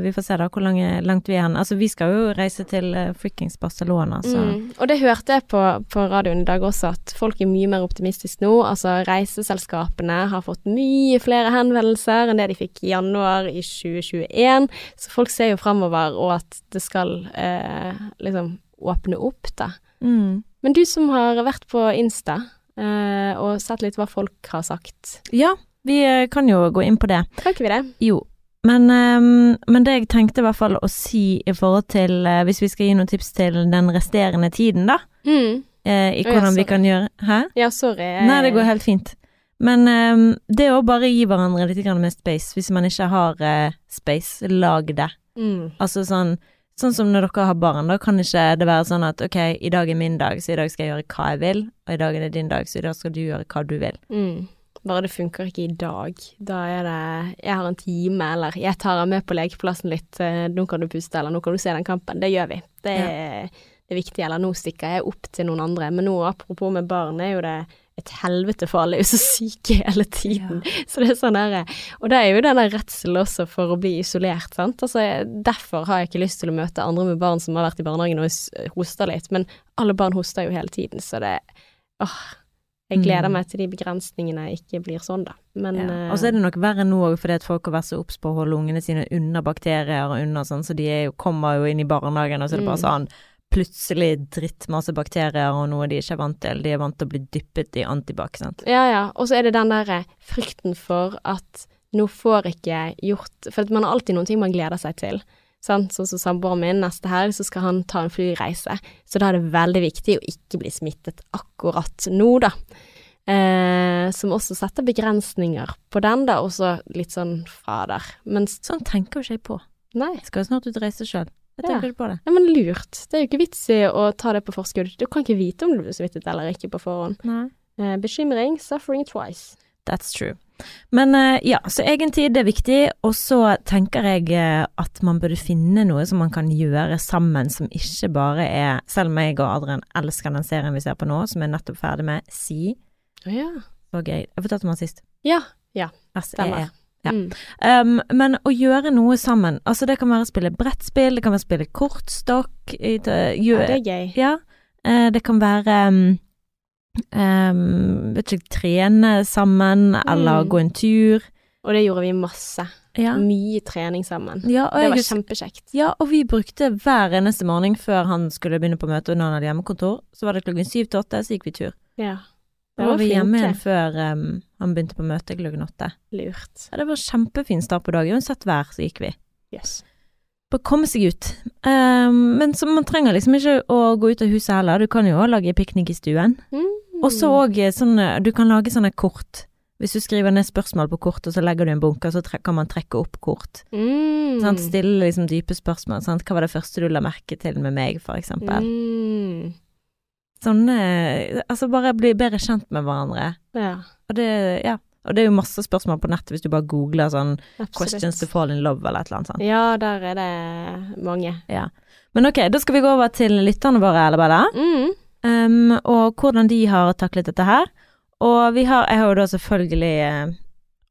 Vi får se da hvor langt, langt vi er hen. Altså, vi skal jo reise til uh, frikkings Barcelona, så Mm. Og det hørte jeg på, på radioen i dag også, at folk er mye mer optimistiske nå. Altså reiseselskapene har fått mye flere henvendelser enn det de fikk i januar i 2021. Så folk ser jo fremover, og at det skal eh, liksom åpne opp, da. mm. Men du som har vært på Insta eh, og sett litt hva folk har sagt, Ja, vi eh, kan jo gå inn på det. kan ikke vi det? Jo. Men, ehm, men det jeg tenkte i hvert fall å si i forhold til eh, Hvis vi skal gi noen tips til den resterende tiden, da. Mm. eh, I Å, ja, hvordan vi kan gjøre Hæ? Ja, sorry. Nei, det går helt fint. Men ehm, det å bare gi hverandre litt mer space, hvis man ikke har space, lag det. Mm. Altså sånn Sånn som når dere har barn, da kan ikke det være sånn at ok, i dag er min dag, så i dag skal jeg gjøre hva jeg vil, og i dag er det din dag, så i dag skal du gjøre hva du vil. Mm. Bare det funker ikke i dag. Da er det Jeg har en time, eller jeg tar han med på lekeplassen litt, eh, nå kan du puste, eller nå kan du se den kampen. Det gjør vi. Det er, det er viktig. Eller nå stikker jeg opp til noen andre. Men nå, apropos med barn, er jo det et helvete, for alle er jo så syke hele tiden. Så det er sånn der Og det er jo den der redselen også for å bli isolert, sant. Altså, derfor har jeg ikke lyst til å møte andre med barn som har vært i barnehagen og hoster litt, men alle barn hoster jo hele tiden, så det Åh. Jeg gleder Mm. meg til de begrensningene ikke blir sånn, da. Men Ja. eh, Og så er det nok verre nå òg, fordi at folk har vært så obs på å holde ungene sine unna bakterier og unna sånn, så de jo, kommer jo inn i barnehagen, og så er det bare Mm. sånn plutselig drittmasse bakterier og noe de ikke er vant til. De er vant til å bli dyppet i antibac, sant. Ja, ja. Og så er det den derre frykten for at nå får ikke gjort For at man har alltid noen ting man gleder seg til. Sånn som samboeren min, neste helg så skal han ta en flyreise. Så da er det veldig viktig å ikke bli smittet akkurat nå, da. Eh, som også setter begrensninger på den, da, også litt sånn fra der. Mens Sånn tenker jo ikke jeg på. Nei. Jeg skal snart ut og reise sjøl. Jeg Ja. ikke på det. Nei, men lurt. Det er jo ikke vits i å ta det på forskudd. Du kan ikke vite om du blir smittet eller ikke på forhånd. Nei. Eh, bekymring, suffering twice. That's true. Men eh, ja, så egen tid er viktig, og så tenker jeg eh, at man burde finne noe som man kan gjøre sammen som ikke bare er Selv om jeg og Adrian elsker den serien vi ser på nå, som er nettopp ferdig med Si. Ja. Så gøy. Jeg fortalte om den sist. Ja. Ja. Stemmer. Ja. Mm. Um, men å gjøre noe sammen, altså det kan være å spille brettspill, det kan være å spille kortstokk i- til- ja, det er gøy. Ja, uh, det kan være um, um, Vet ikke, trene sammen, eller Mm. gå en tur. Og det gjorde vi masse. Ja, Mye trening sammen. ja, Det var kjempekjekt. ja, og vi brukte hver eneste morgen før han skulle begynne på møte, og når han hadde hjemmekontor, så var det klokken syv til åtte, så gikk vi tur. Ja. Da var var vi hjemme igjen før um, han begynte på møte klokken åtte. Lurt. Ja, det var kjempefin start på dagen, uansett vær så gikk vi. Yes. Bare komme seg ut. Um, men så man trenger liksom ikke å gå ut av huset heller. Du kan jo også lage piknik i stuen. Mm. Og så òg sånn Du kan lage sånne kort. Hvis du skriver ned spørsmål på kort, og så legger du en bunke, så kan man trekke opp kort. mm. Sånn, Stille liksom dype spørsmål. Sånn, Hva var det første du la merke til med meg, for eksempel? Mm. Sånne Altså bare bli bedre kjent med hverandre. Ja, Og det, ja. Og det er jo masse spørsmål på nettet hvis du bare googler sånn absolutt. 'questions to fall in love' eller et eller annet sånt. Ja, der er det mange. Ja. Men ok, da skal vi gå over til lytterne våre, Ella Bella. Mm. Um, og hvordan de har taklet dette her. Og vi har, jeg har jo da selvfølgelig eh,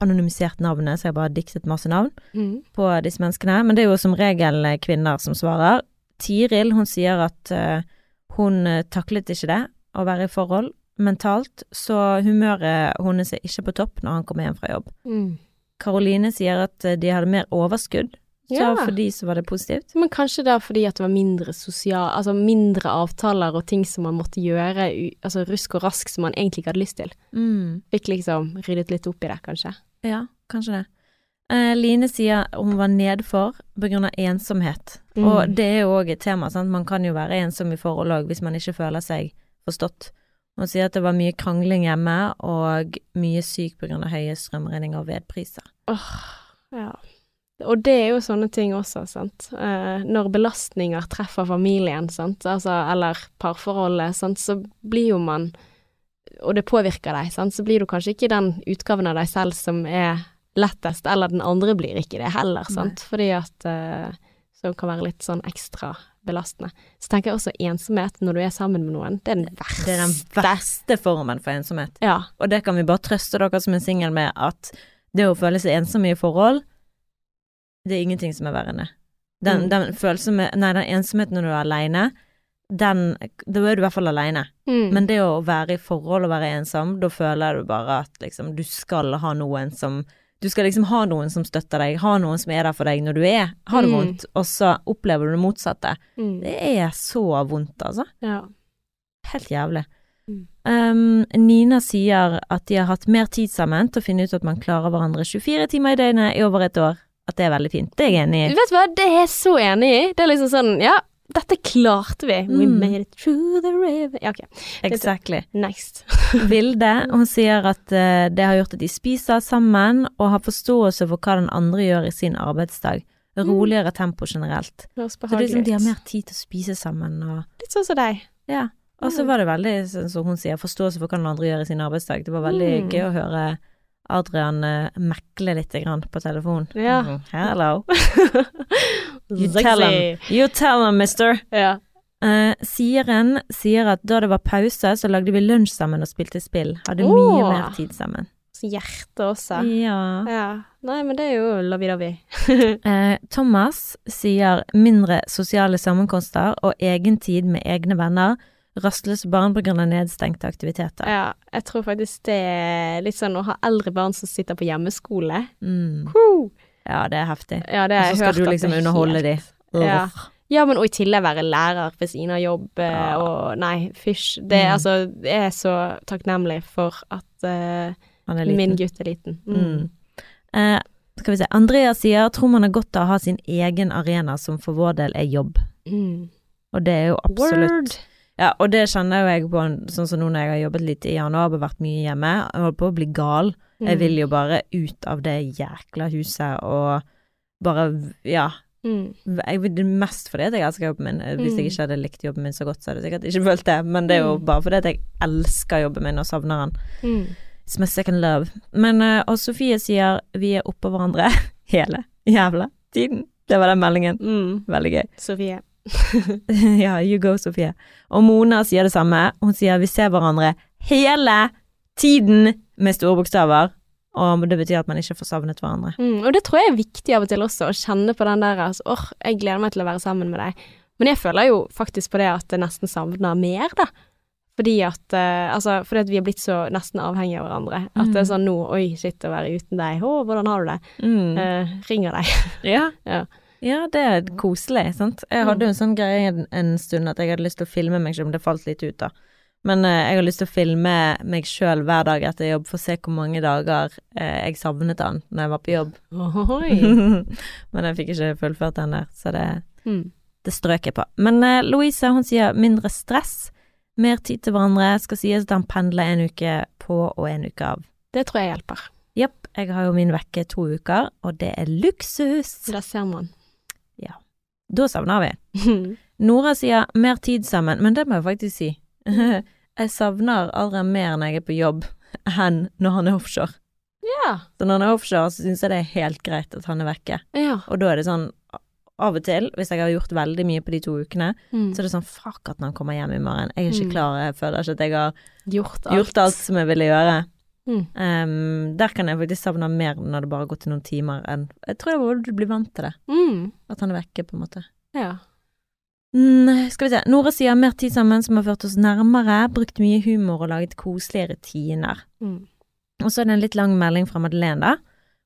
anonymisert navnet, så jeg bare diktet masse navn Mm. på disse menneskene. Men det er jo som regel eh, kvinner som svarer. Tiril, hun sier at uh, hun taklet ikke det, å være i forhold mentalt, så humøret hennes er ikke på topp når han kommer hjem fra jobb. Mm. Karoline sier at de hadde mer overskudd, så for de så var det positivt. Men kanskje det er fordi at det var mindre sosial Altså mindre avtaler og ting som man måtte gjøre, altså rusk og rask som man egentlig ikke hadde lyst til. Mm. Fikk liksom ryddet litt opp i det, kanskje. Ja, kanskje det. Eh, Line sier hun var nedfor av ensomhet. Mm. Og det er jo òg et tema, sant. Man kan jo være ensom i forhold òg hvis man ikke føler seg forstått. Hun sier at det var mye krangling hjemme og mye syk av høye strømregninger og vedpriser. Åh, Ja. Og det er jo sånne ting også, sant. Eh, når belastninger treffer familien, sant, altså, eller parforholdet, sant, så blir jo man Og det påvirker deg, sant, så blir du kanskje ikke den utgaven av deg selv som er lettest, eller den andre blir ikke det heller, sant, fordi at eh, Så kan være litt sånn ekstra belastende. Så tenker jeg også ensomhet når du er sammen med noen, det er den verste. Det er den verste formen for ensomhet. Ja. Og det kan vi bare trøste dere som er singel med, at det å føle seg ensom i forhold, det er ingenting som er verre enn det. Den, Mm. den følelsen med Nei, den ensomheten når du er aleine, den Da er du i hvert fall aleine. Mm. Men det å være i forhold og være ensom, da føler du bare at liksom du skal ha noen som Du skal liksom ha noen som støtter deg, ha noen som er der for deg når du er har det Mm. vondt, og så opplever du det motsatte. mm. Det er så vondt, altså. Ja. Helt jævlig. Um, Nina sier at de har hatt mer tid sammen til å finne ut at man klarer hverandre 24 timer i døgnet i over et år. At det er veldig fint. Det er jeg enig i. Vet du hva, det er jeg så enig i. Det er liksom sånn, ja, dette klarte vi. We Mm. made it through the river. Ja, ok. Exactly. Next. Vilde, hun sier at uh, det har gjort at de spiser sammen og har forståelse for hva den andre gjør i sin arbeidsdag. Roligere tempo generelt. Så det er liksom, de har mer tid til å spise sammen og Litt sånn som deg. Ja. Og så Mm. var det veldig, sånn som hun sier, forståelse for hva den andre gjør i sin arbeidsdag. Det var veldig Mm. gøy å høre Adrian uh, mekler litt grann på telefon. Ja. Mm, Hello. You tell him. You tell him, mister. Ja. Uh, Sieren sier at da det var pause, så lagde vi lunsj sammen og spilte spill. Hadde oh. mye mer tid sammen. Så hjerte også. Ja. Ja. Nei, men det er jo lovey-dovey. Eh, Thomas sier mindre sosiale sammenkomster og egen tid med egne venner. Rastløse barn av nedstengte aktiviteter. Ja, jeg tror faktisk det er litt sånn å ha eldre barn som sitter på hjemmeskole. Mm. Ja, det er heftig. Ja, det Og så skal du liksom det er underholde de. helt- Ja. Ja, men og i tillegg være lærer ved siden av jobb eh, Ja. og Nei, fysj. Det Mm. altså Jeg er så takknemlig for at uh, min gutt er liten. Mm. Eh, skal vi se. Andrea sier tror man er godt av å ha sin egen arena, som for vår del er jobb. Mm. Og det er jo absolutt Word. Ja, og det kjenner jo jeg på, sånn som nå når jeg har jobbet litt i januar og vært mye hjemme. Jeg holder på å bli gal. Jeg vil jo bare ut av det jækla huset og bare, ja Mm. Jeg vil det mest fordi at jeg elsker jobben min. Hvis jeg Mm. ikke hadde likt jobben min så godt, så hadde jeg sikkert ikke følt det. Men det er jo Mm. bare fordi at jeg elsker jobben min og savner den. Mm. It's my second love. Men, eh, og Sofie sier vi er oppå hverandre hele jævla tiden. Det var den meldingen. Mm. Veldig gøy. Sofie. ja, you go, Sofie. Og Mona sier det samme. Hun sier vi ser hverandre hele tiden med store bokstaver. Og det betyr at man ikke får savnet hverandre. Mm. Og det tror jeg er viktig av og til også, å kjenne på den der altså, åh, jeg gleder meg til å være sammen med deg. Men jeg føler jo faktisk på det at jeg nesten savner mer, da. Fordi at uh, Altså, fordi at vi er blitt så nesten avhengige av hverandre. At det er sånn nå, oi, shit, å være uten deg, å, hvordan har du det? Mm. Uh, ringer deg. Ja. Ja. Ja, det er koselig, sant. Jeg hadde jo en sånn greie en, stund at jeg hadde lyst til å filme meg selv om det falt litt ut, da. Men eh, jeg har lyst til å filme meg sjøl hver dag etter jobb for å se hvor mange dager eh, jeg savnet han når jeg var på jobb. Men jeg fikk ikke fullført den der, så det, Mm. det strøk jeg på. Men eh, Louise hun sier mindre stress, mer tid til hverandre. Skal sies at han pendler en uke på og en uke av. Det tror jeg hjelper. Jepp, jeg har jo min vekke to uker, og det er luksus. Der ser man. Da savner vi. Nora sier mer tid sammen, men det må jeg faktisk si. jeg savner aldri mer når jeg er på jobb enn når han er offshore. ja. Så når han er offshore, så syns jeg det er helt greit at han er vekke. Ja. Og da er det sånn av og til, hvis jeg har gjort veldig mye på de to ukene, Mm. så er det sånn fuck at han kommer hjem i morgen. Jeg er ikke Mm. klar, jeg føler ikke at jeg har Gjort alt. gjort alt som jeg ville gjøre. Mm. Um, der kan jeg faktisk savne mer når det bare har gått noen timer enn Jeg tror jeg bare du blir vant til det, Mm. at han er vekke, på en måte. Ja. Mm, skal vi se. Nora sier mer tid sammen som har ført oss nærmere, brukt mye humor og laget koselige rutiner. Mm. Og så er det en litt lang melding fra Madeleine, da.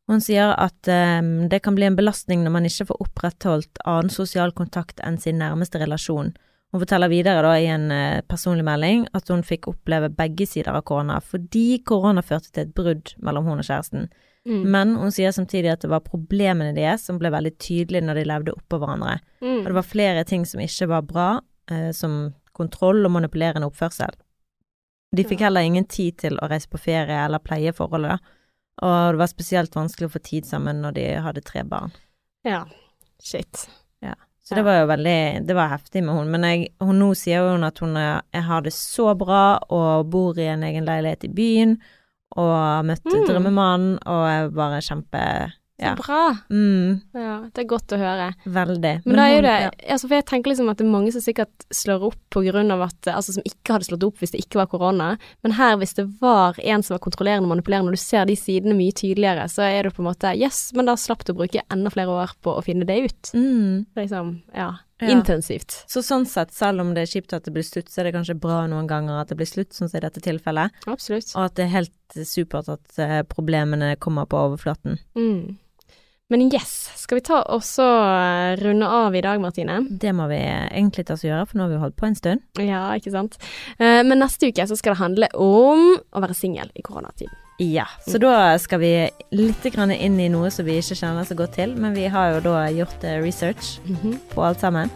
Hun sier at um, det kan bli en belastning når man ikke får opprettholdt annen sosial kontakt enn sin nærmeste relasjon. Hun forteller videre da i en eh, personlig melding at hun fikk oppleve begge sider av korona fordi korona førte til et brudd mellom hun og kjæresten. Mm. Men hun sier samtidig at det var problemene deres som ble veldig tydelige når de levde oppå hverandre. Mm. Og det var flere ting som ikke var bra, eh, som kontroll og manipulerende oppførsel. De fikk heller ingen tid til å reise på ferie eller pleie forholdet, da. Og det var spesielt vanskelig å få tid sammen når de hadde tre barn. Ja. Shit. Så det var jo veldig Det var heftig med hun, men jeg, hun, nå sier hun at hun jeg har det så bra og bor i en egen leilighet i byen og møtte Mm. drømmemannen og er bare kjempe Så Ja. bra. Mm, Ja, det er godt å høre. veldig. Men, da er jo det altså For jeg tenker liksom at det er mange som sikkert slår opp på grunn av at Altså som ikke hadde slått opp hvis det ikke var korona. Men her, hvis det var en som var kontrollerende og manipulerende, og du ser de sidene mye tydeligere, så er det på en måte Yes, men da slapp du å bruke enda flere år på å finne det ut. Mm. Liksom, ja. Ja. Intensivt. Så sånn sett, selv om det er kjipt at det blir slutt, så er det kanskje bra noen ganger at det blir slutt, sånn som i dette tilfellet. Absolutt. Og at det er helt supert at eh, problemene kommer på overflaten. Mm. Men yes, skal vi ta og så eh, runde av i dag, Martine? Det må vi egentlig ta oss og gjøre, for nå har vi holdt på en stund. Ja, ikke sant. Eh, Men neste uke så skal det handle om å være singel i koronatiden. Ja, så da skal vi litt grann inn i noe som vi ikke kjenner så godt til, men vi har jo da gjort eh, research på alt sammen.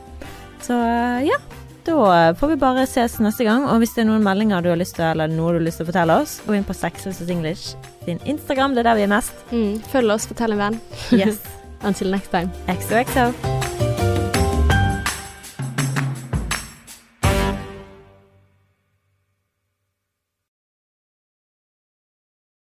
Så eh, ja, da får vi bare ses neste gang. Og hvis det er noen meldinger du har lyst til, eller noe du har lyst til å fortelle oss, gå inn på Sex og English sin Instagram, det er der vi er mest. Mm. Følg oss, fortell en venn. Yes. Until next time. XOXO.